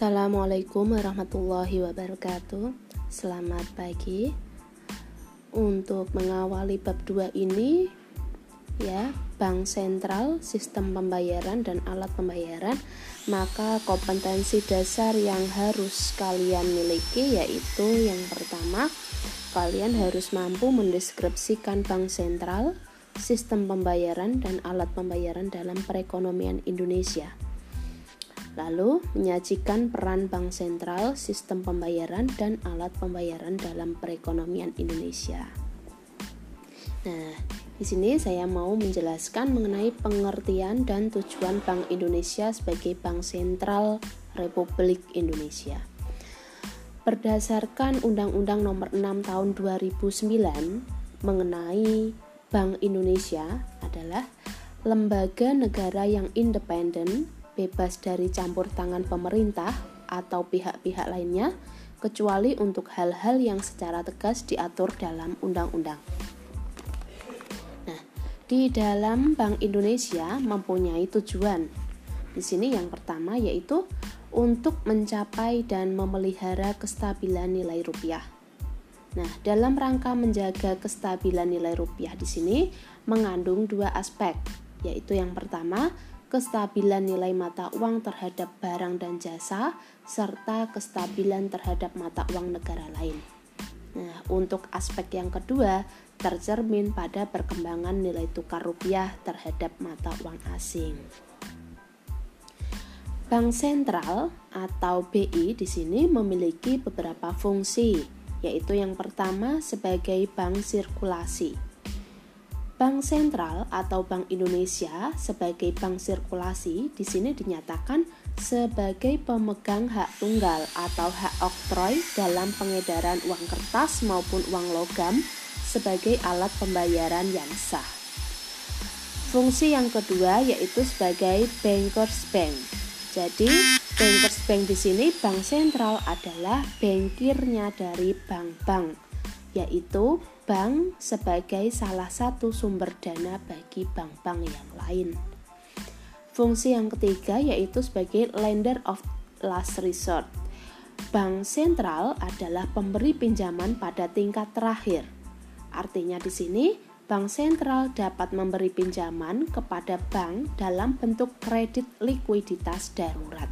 Assalamualaikum warahmatullahi wabarakatuh. Selamat pagi. Untuk mengawali bab 2 ini ya Bank Sentral, Sistem Pembayaran dan Alat Pembayaran Maka kompetensi dasar yang harus kalian miliki yaitu yang pertama Kalian harus mampu mendeskripsikan Bank Sentral, Sistem Pembayaran dan Alat Pembayaran dalam perekonomian Indonesia Lalu, menyajikan peran bank sentral, sistem pembayaran, dan alat pembayaran dalam perekonomian Indonesia. Nah, di sini saya mau menjelaskan mengenai pengertian dan tujuan Bank Indonesia sebagai bank sentral Republik Indonesia. Berdasarkan Undang-Undang Nomor 6 Tahun 2009 mengenai Bank Indonesia adalah lembaga negara yang independen bebas dari campur tangan pemerintah atau pihak-pihak lainnya, kecuali untuk hal-hal yang secara tegas diatur dalam undang-undang. Nah, di dalam Bank Indonesia mempunyai tujuan. Di sini yang pertama yaitu untuk mencapai dan memelihara kestabilan nilai rupiah. Nah, dalam rangka menjaga kestabilan nilai rupiah di sini mengandung dua aspek, yaitu yang pertama kestabilan nilai mata uang terhadap barang dan jasa, serta kestabilan terhadap mata uang negara lain. Nah, untuk aspek yang kedua, tercermin pada perkembangan nilai tukar rupiah terhadap mata uang asing. Bank sentral atau BI di sini memiliki beberapa fungsi, yaitu yang pertama sebagai bank sirkulasi. Bank Sentral atau Bank Indonesia sebagai bank sirkulasi di sini dinyatakan sebagai pemegang hak tunggal atau hak oktroy dalam pengedaran uang kertas maupun uang logam sebagai alat pembayaran yang sah. Fungsi yang kedua yaitu sebagai bankers bank. Jadi, bankers bank di sini bank sentral adalah bankirnya dari bank-bank, yaitu bank sebagai salah satu sumber dana bagi bank-bank yang lain. Fungsi yang ketiga yaitu sebagai lender of last resort. Bank sentral adalah pemberi pinjaman pada tingkat terakhir. Artinya di sini bank sentral dapat memberi pinjaman kepada bank dalam bentuk kredit likuiditas darurat.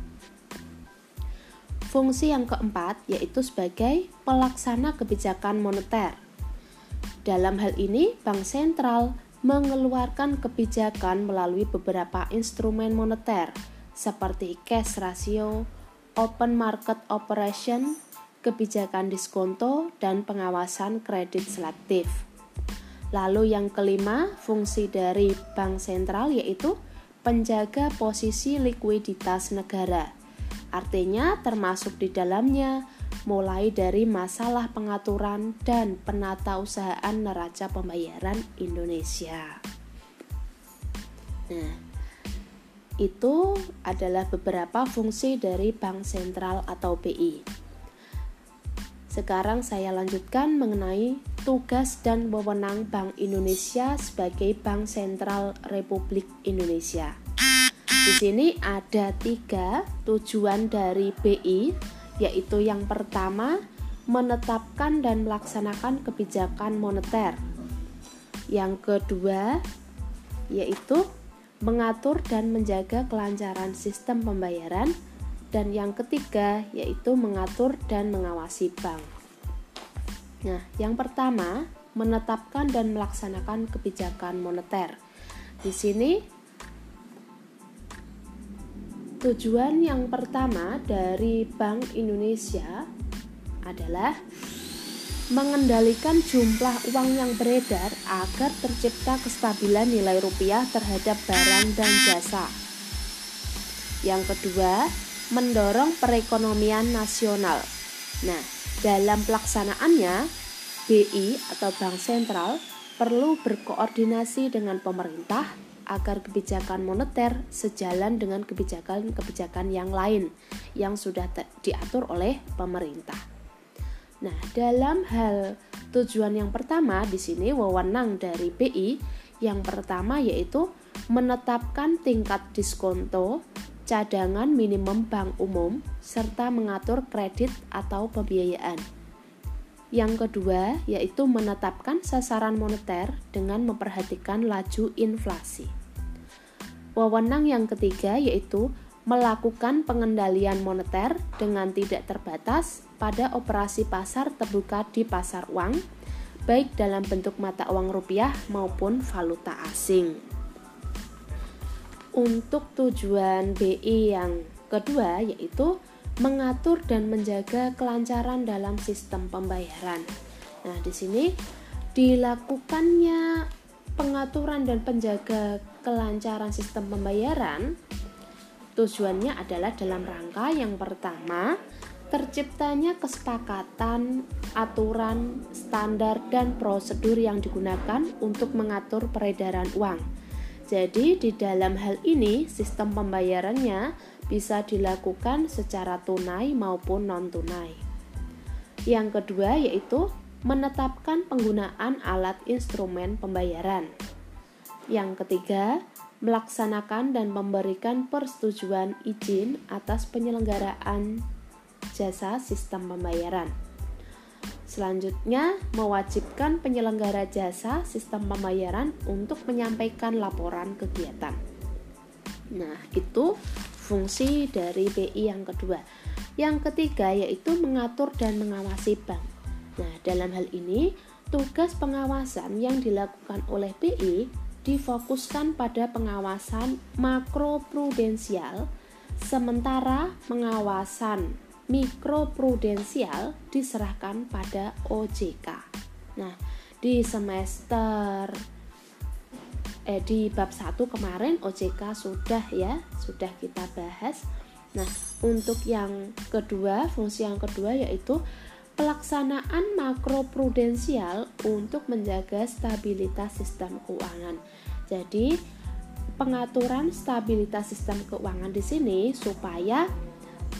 Fungsi yang keempat yaitu sebagai pelaksana kebijakan moneter. Dalam hal ini, Bank Sentral mengeluarkan kebijakan melalui beberapa instrumen moneter seperti cash ratio, open market operation, kebijakan diskonto, dan pengawasan kredit selektif. Lalu yang kelima, fungsi dari bank sentral yaitu penjaga posisi likuiditas negara. Artinya termasuk di dalamnya mulai dari masalah pengaturan dan penata usahaan neraca pembayaran Indonesia. Nah, itu adalah beberapa fungsi dari bank sentral atau BI. Sekarang saya lanjutkan mengenai tugas dan wewenang Bank Indonesia sebagai Bank Sentral Republik Indonesia. Di sini ada tiga tujuan dari BI yaitu yang pertama menetapkan dan melaksanakan kebijakan moneter. Yang kedua yaitu mengatur dan menjaga kelancaran sistem pembayaran dan yang ketiga yaitu mengatur dan mengawasi bank. Nah, yang pertama menetapkan dan melaksanakan kebijakan moneter. Di sini Tujuan yang pertama dari Bank Indonesia adalah mengendalikan jumlah uang yang beredar agar tercipta kestabilan nilai rupiah terhadap barang dan jasa. Yang kedua, mendorong perekonomian nasional. Nah, dalam pelaksanaannya, BI atau Bank Sentral perlu berkoordinasi dengan pemerintah agar kebijakan moneter sejalan dengan kebijakan-kebijakan yang lain yang sudah diatur oleh pemerintah. Nah, dalam hal tujuan yang pertama di sini wewenang dari BI yang pertama yaitu menetapkan tingkat diskonto cadangan minimum bank umum, serta mengatur kredit atau pembiayaan. Yang kedua, yaitu menetapkan sasaran moneter dengan memperhatikan laju inflasi. Wewenang yang ketiga yaitu melakukan pengendalian moneter dengan tidak terbatas pada operasi pasar terbuka di pasar uang, baik dalam bentuk mata uang rupiah maupun valuta asing. Untuk tujuan BI yang kedua yaitu mengatur dan menjaga kelancaran dalam sistem pembayaran. Nah, di sini dilakukannya pengaturan dan penjaga kelancaran sistem pembayaran tujuannya adalah dalam rangka yang pertama terciptanya kesepakatan, aturan, standar, dan prosedur yang digunakan untuk mengatur peredaran uang. Jadi, di dalam hal ini, sistem pembayarannya bisa dilakukan secara tunai maupun non-tunai. Yang kedua yaitu menetapkan penggunaan alat instrumen pembayaran. Yang ketiga, melaksanakan dan memberikan persetujuan izin atas penyelenggaraan jasa sistem pembayaran. Selanjutnya, mewajibkan penyelenggara jasa sistem pembayaran untuk menyampaikan laporan kegiatan. Nah, itu fungsi dari BI yang kedua. Yang ketiga yaitu mengatur dan mengawasi bank. Nah, dalam hal ini tugas pengawasan yang dilakukan oleh BI difokuskan pada pengawasan makroprudensial sementara pengawasan mikroprudensial diserahkan pada OJK. Nah, di semester eh di bab 1 kemarin OJK sudah ya, sudah kita bahas. Nah, untuk yang kedua, fungsi yang kedua yaitu pelaksanaan makroprudensial untuk menjaga stabilitas sistem keuangan. Jadi, pengaturan stabilitas sistem keuangan di sini supaya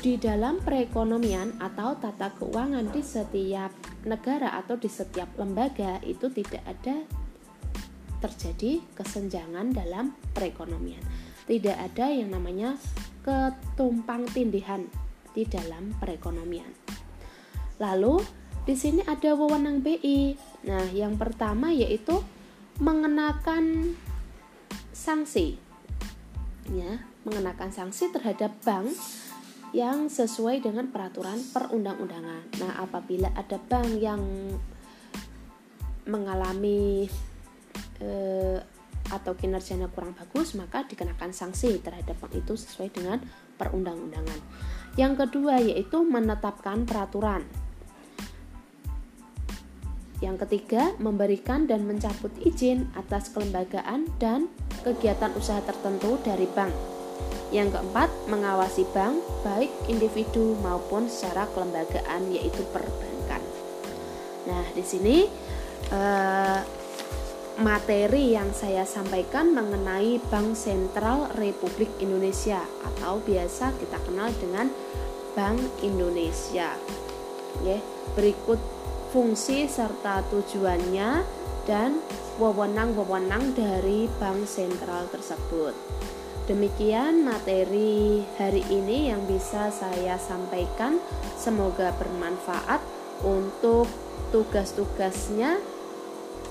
di dalam perekonomian atau tata keuangan di setiap negara atau di setiap lembaga itu tidak ada terjadi kesenjangan dalam perekonomian. Tidak ada yang namanya ketumpang tindihan di dalam perekonomian. Lalu di sini ada wewenang BI. Nah, yang pertama yaitu mengenakan sanksi. Ya, mengenakan sanksi terhadap bank yang sesuai dengan peraturan perundang-undangan. Nah, apabila ada bank yang mengalami eh, atau kinerjanya kurang bagus maka dikenakan sanksi terhadap bank itu sesuai dengan perundang-undangan. Yang kedua yaitu menetapkan peraturan. Yang ketiga, memberikan dan mencabut izin atas kelembagaan dan kegiatan usaha tertentu dari bank. Yang keempat, mengawasi bank baik individu maupun secara kelembagaan yaitu perbankan. Nah, di sini eh, materi yang saya sampaikan mengenai Bank Sentral Republik Indonesia atau biasa kita kenal dengan Bank Indonesia. Oke, berikut fungsi serta tujuannya dan wewenang-wewenang dari bank sentral tersebut. Demikian materi hari ini yang bisa saya sampaikan. Semoga bermanfaat untuk tugas-tugasnya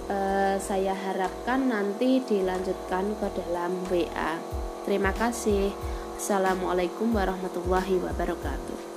eh, saya harapkan nanti dilanjutkan ke dalam WA. Terima kasih. Assalamualaikum warahmatullahi wabarakatuh.